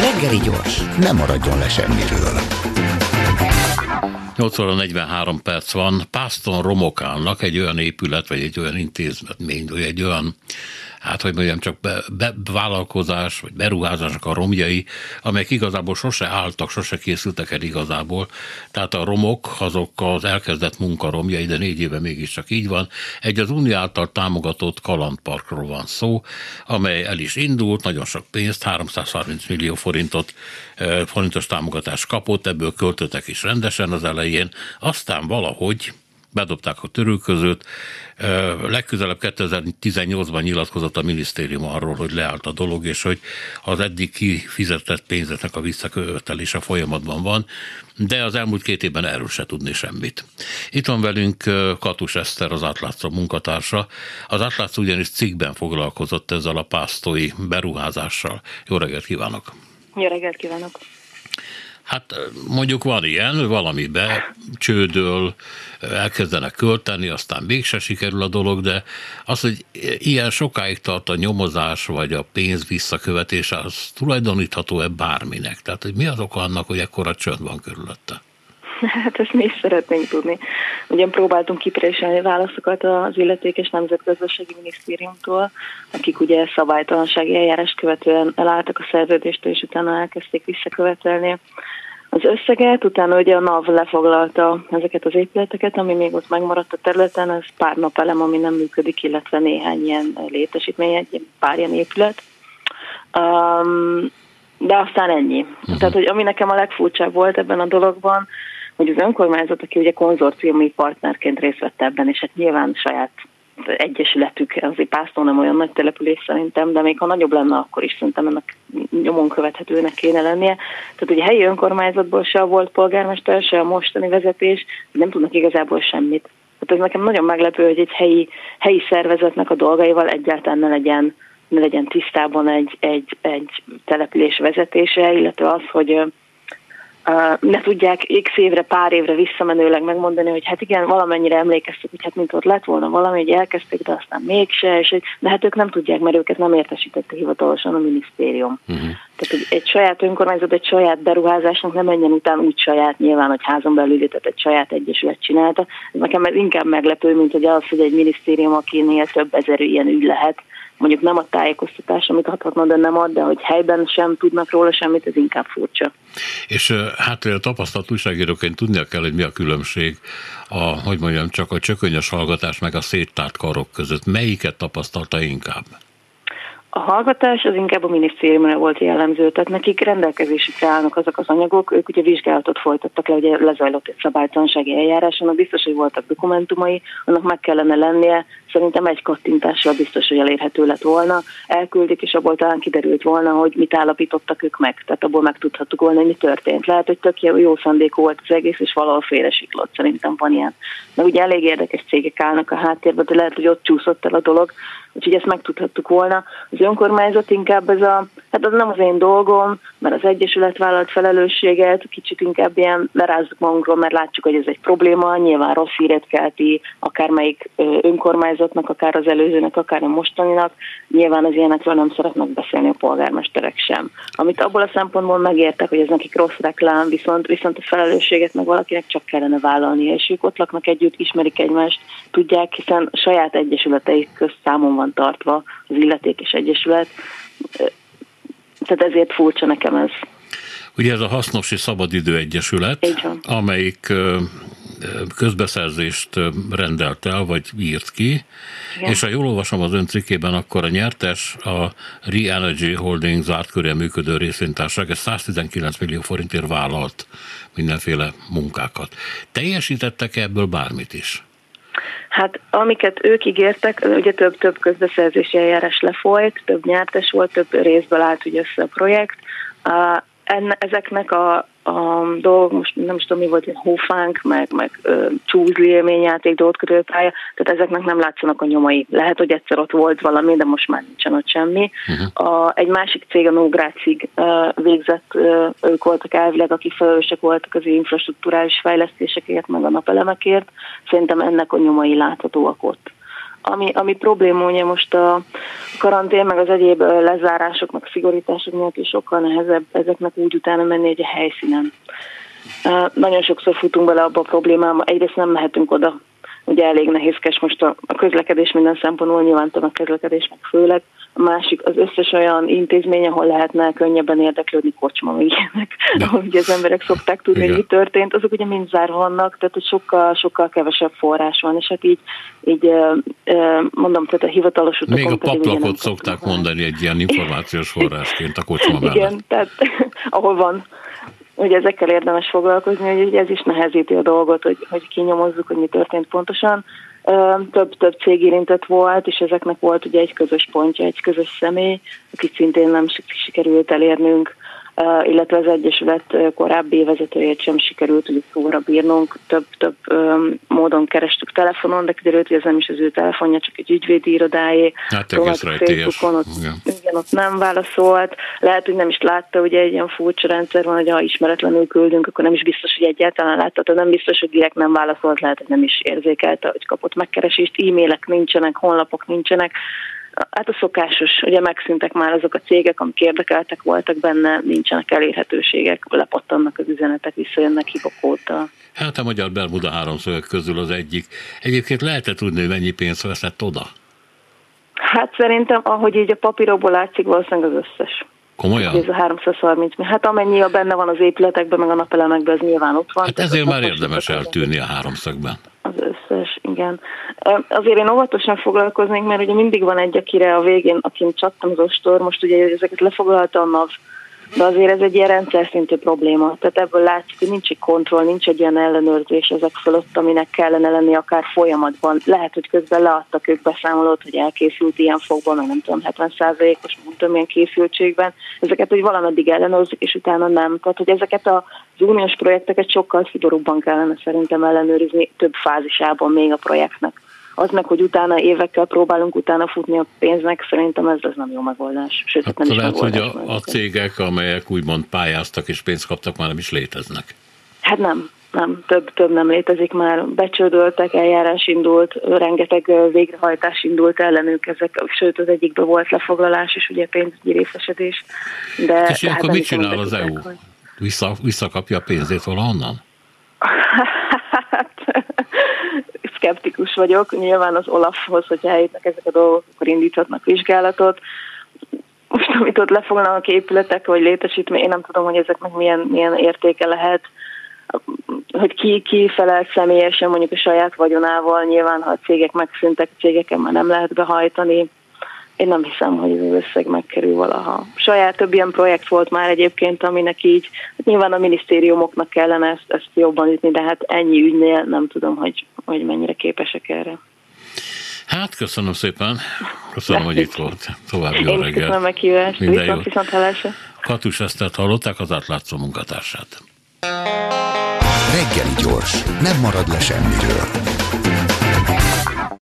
Reggeli gyors, nem maradjon le semmiről. 8 óra 43 perc van. Pászton Romokálnak egy olyan épület, vagy egy olyan intézmény, vagy egy olyan hát hogy mondjam, csak be, be, vagy beruházásnak a romjai, amelyek igazából sose álltak, sose készültek el igazából. Tehát a romok, azok az elkezdett munka romjai, de négy éve mégiscsak így van. Egy az Unió által támogatott kalandparkról van szó, amely el is indult, nagyon sok pénzt, 330 millió forintot, forintos támogatást kapott, ebből költöttek is rendesen az elején, aztán valahogy bedobták a törülközőt. Legközelebb 2018-ban nyilatkozott a minisztérium arról, hogy leállt a dolog, és hogy az eddig kifizetett pénzeknek a visszakövetelése folyamatban van, de az elmúlt két évben erről se tudni semmit. Itt van velünk Katus Eszter, az átlátszó munkatársa. Az átlátszó ugyanis cikkben foglalkozott ezzel a pásztói beruházással. Jó reggelt kívánok! Jó reggelt kívánok! Hát mondjuk van ilyen, valamibe csődöl, elkezdenek költeni, aztán mégse sikerül a dolog, de az, hogy ilyen sokáig tart a nyomozás, vagy a pénz visszakövetése, az tulajdonítható-e bárminek? Tehát, hogy mi az oka annak, hogy ekkora csönd van körülötte? Hát ezt mi is szeretnénk tudni. Ugyan próbáltunk kipréselni válaszokat az illetékes nemzetgazdasági minisztériumtól, akik ugye szabálytalansági eljárás követően elálltak a szerződéstől, és utána elkezdték visszakövetelni az összeget, utána ugye a NAV lefoglalta ezeket az épületeket, ami még ott megmaradt a területen, ez pár napelem, ami nem működik, illetve néhány ilyen létesítmény, egy pár ilyen épület. Um, de aztán ennyi. Uh-huh. Tehát, hogy ami nekem a legfurcsább volt ebben a dologban, hogy az önkormányzat, aki ugye konzorciumi partnerként részt vett ebben, és hát nyilván saját egyesületük, azért Pásztó nem olyan nagy település szerintem, de még ha nagyobb lenne, akkor is szerintem ennek nyomon követhetőnek kéne lennie. Tehát ugye helyi önkormányzatból se volt polgármester, se a mostani vezetés, nem tudnak igazából semmit. Tehát ez nekem nagyon meglepő, hogy egy helyi, helyi szervezetnek a dolgaival egyáltalán ne legyen, ne legyen tisztában egy, egy, egy település vezetése, illetve az, hogy ne tudják x évre, pár évre visszamenőleg megmondani, hogy hát igen, valamennyire emlékeztek, hogy hát mint ott lett volna valami, hogy elkezdték, de aztán mégse, és de hát ők nem tudják, mert őket nem értesítette hivatalosan a minisztérium. Uh-huh. Tehát hogy egy saját önkormányzat, egy saját beruházásnak nem menjen után úgy saját, nyilván, hogy házon belül, tehát egy saját egyesület csinálta. Ez nekem ez inkább meglepő, mint hogy az, hogy egy minisztérium, akinél több ezer ilyen ügy lehet, mondjuk nem a tájékoztatás, amit adhatna, de nem ad, de hogy helyben sem tudnak róla semmit, ez inkább furcsa. És hát a tapasztalt újságíróként tudnia kell, hogy mi a különbség a, hogy mondjam, csak a csökönyös hallgatás meg a széttárt karok között. Melyiket tapasztalta inkább? A hallgatás az inkább a minisztériumra volt jellemző, tehát nekik rendelkezésükre állnak azok az anyagok, ők ugye vizsgálatot folytattak le, ugye lezajlott egy szabálytalansági eljárás, annak biztos, hogy voltak dokumentumai, annak meg kellene lennie, szerintem egy kattintással biztos, hogy elérhető lett volna, elküldik, és abból talán kiderült volna, hogy mit állapítottak ők meg, tehát abból megtudhattuk volna, hogy mi történt. Lehet, hogy tök jó, szándék volt az egész, és valahol félresiklott, szerintem van ilyen. De ugye elég érdekes cégek állnak a háttérben, de lehet, hogy ott csúszott el a dolog, úgyhogy ezt megtudhattuk volna. Az önkormányzat inkább ez a, hát az nem az én dolgom, mert az Egyesület vállalt felelősséget, kicsit inkább ilyen lerázzuk magunkról, mert látjuk, hogy ez egy probléma, nyilván rossz híret kelti, akármelyik önkormányzatnak, akár az előzőnek, akár a mostaninak, nyilván az ilyenekről nem szeretnek beszélni a polgármesterek sem. Amit abból a szempontból megértek, hogy ez nekik rossz reklám, viszont, viszont a felelősséget meg valakinek csak kellene vállalni, és ők ott laknak együtt, ismerik egymást, tudják, hiszen saját egyesületeik közt számon van tartva az illetékes egyesület, tehát ezért furcsa nekem ez. Ugye ez a Hasznosi Szabadidő Egyesület, amelyik közbeszerzést rendelt el, vagy írt ki, Igen. és ha jól olvasom az ön cikkében, akkor a nyertes a Re-Energy Holding zárt körül működő részvénytársaság, ez 119 millió forintért vállalt mindenféle munkákat. Teljesítettek ebből bármit is? Hát amiket ők ígértek, ugye több-több közbeszerzési eljárás lefolyt, több nyertes volt, több részből állt ugye össze a projekt. Enne, ezeknek a a dolgok, most nem is tudom mi volt, hófánk, meg, meg csúzli élményjáték, dolgot pálya, tehát ezeknek nem látszanak a nyomai. Lehet, hogy egyszer ott volt valami, de most már nincsen ott semmi. Uh-huh. A, egy másik cég, a Nógrácig végzett, uh, ők voltak elvileg, akik felelősek voltak az infrastruktúrális fejlesztésekért, meg a napelemekért. Szerintem ennek a nyomai láthatóak ott. Ami, ami probléma ugye most a karantén, meg az egyéb lezárások, meg szigorítások miatt is sokkal nehezebb ezeknek úgy utána menni egy helyszínen. Nagyon sokszor futunk bele abba a problémába, egyrészt nem mehetünk oda, ugye elég nehézkes most a, a közlekedés minden szempontból, nyilván a közlekedés meg főleg, a másik az összes olyan intézmény, ahol lehetne könnyebben érdeklődni, kocsma, meg ilyenek, ahol ugye az emberek szokták tudni, hogy mi történt, azok ugye mind zárva vannak, tehát hogy sokkal, sokkal kevesebb forrás van, és hát így, így mondom, tehát a hivatalos utakon... Még a paplakot szokták mondani egy ilyen információs forrásként a kocsma mellett. Igen, tehát ahol van hogy ezekkel érdemes foglalkozni, hogy ez is nehezíti a dolgot, hogy, hogy kinyomozzuk, hogy mi történt pontosan. Több, több cég érintett volt, és ezeknek volt ugye egy közös pontja, egy közös személy, akit szintén nem sikerült elérnünk illetve az Egyesület korábbi vezetőjét sem sikerült ugye szóra bírnunk. Több, több módon kerestük telefonon, de kiderült, hogy ez nem is az ő telefonja, csak egy ügyvédi irodájé. Hát egész Facebookon, ott, igen. igen. ott nem válaszolt. Lehet, hogy nem is látta, ugye egy ilyen furcsa rendszer van, hogy ha ismeretlenül küldünk, akkor nem is biztos, hogy egyáltalán látta, tehát nem biztos, hogy direkt nem válaszolt, lehet, hogy nem is érzékelte, hogy kapott megkeresést, e-mailek nincsenek, honlapok nincsenek Hát a szokásos, ugye megszűntek már azok a cégek, amik érdekeltek voltak benne, nincsenek elérhetőségek, lepattannak az üzenetek, visszajönnek hibokóta. Hát a Magyar Bermuda háromszögek közül az egyik. Egyébként lehet tudni, hogy mennyi pénzt veszett oda? Hát szerintem, ahogy így a papírokból látszik, valószínűleg az összes. Komolyan? Ez a 330 mi. Hát amennyi a benne van az épületekben, meg a napelemekben, az nyilván ott van. Hát ezért már érdemes eltűnni a háromszögben. Az összes, igen. Azért én óvatosan foglalkoznék, mert ugye mindig van egy, akire a végén, akin csattam az ostor, most ugye ezeket lefoglalta a NAV, de azért ez egy ilyen rendszer szintű probléma. Tehát ebből látszik, hogy nincs egy kontroll, nincs egy ilyen ellenőrzés ezek fölött, aminek kellene lenni akár folyamatban. Lehet, hogy közben leadtak ők beszámolót, hogy elkészült ilyen fogban, meg nem tudom, 70%-os, nem tudom, milyen készültségben. Ezeket, hogy valameddig ellenőrzik, és utána nem. Tehát, hogy ezeket az uniós projekteket sokkal szigorúbban kellene szerintem ellenőrizni több fázisában még a projektnek az meg, hogy utána évekkel próbálunk utána futni a pénznek, szerintem ez, ez nem jó megoldás. Sőt, hát nem lehet, hogy a, a cégek, amelyek úgymond pályáztak és pénzt kaptak, már nem is léteznek. Hát nem, nem, több, több nem létezik már. Becsődöltek, eljárás indult, rengeteg végrehajtás indult ellenük, ezek, sőt az egyikben volt lefoglalás és ugye pénzügyi részesedés. De, és ilyenkor mit csinál az EU? Vissza, visszakapja a pénzét valahonnan? Hát szkeptikus vagyok. Nyilván az Olafhoz, hogyha eljutnak ezek a dolgok, akkor indíthatnak vizsgálatot. Most, amit ott lefoglalnak épületek vagy létesítmény, én nem tudom, hogy ezeknek milyen, milyen értéke lehet hogy ki, ki felel személyesen mondjuk a saját vagyonával, nyilván ha a cégek megszűntek, a cégeken már nem lehet behajtani, én nem hiszem, hogy ez az összeg megkerül valaha. Saját több ilyen projekt volt már egyébként, aminek így, hát nyilván a minisztériumoknak kellene ezt, ezt jobban ütni, de hát ennyi ügynél nem tudom, hogy, hogy mennyire képesek erre. Hát köszönöm szépen, köszönöm, hogy itt volt. További jó reggel. Köszönöm a meghívást, viszont, viszont hallásra. Katus Esztert hallották, az átlátszó munkatársát. Reggeli gyors, nem marad le semmiről.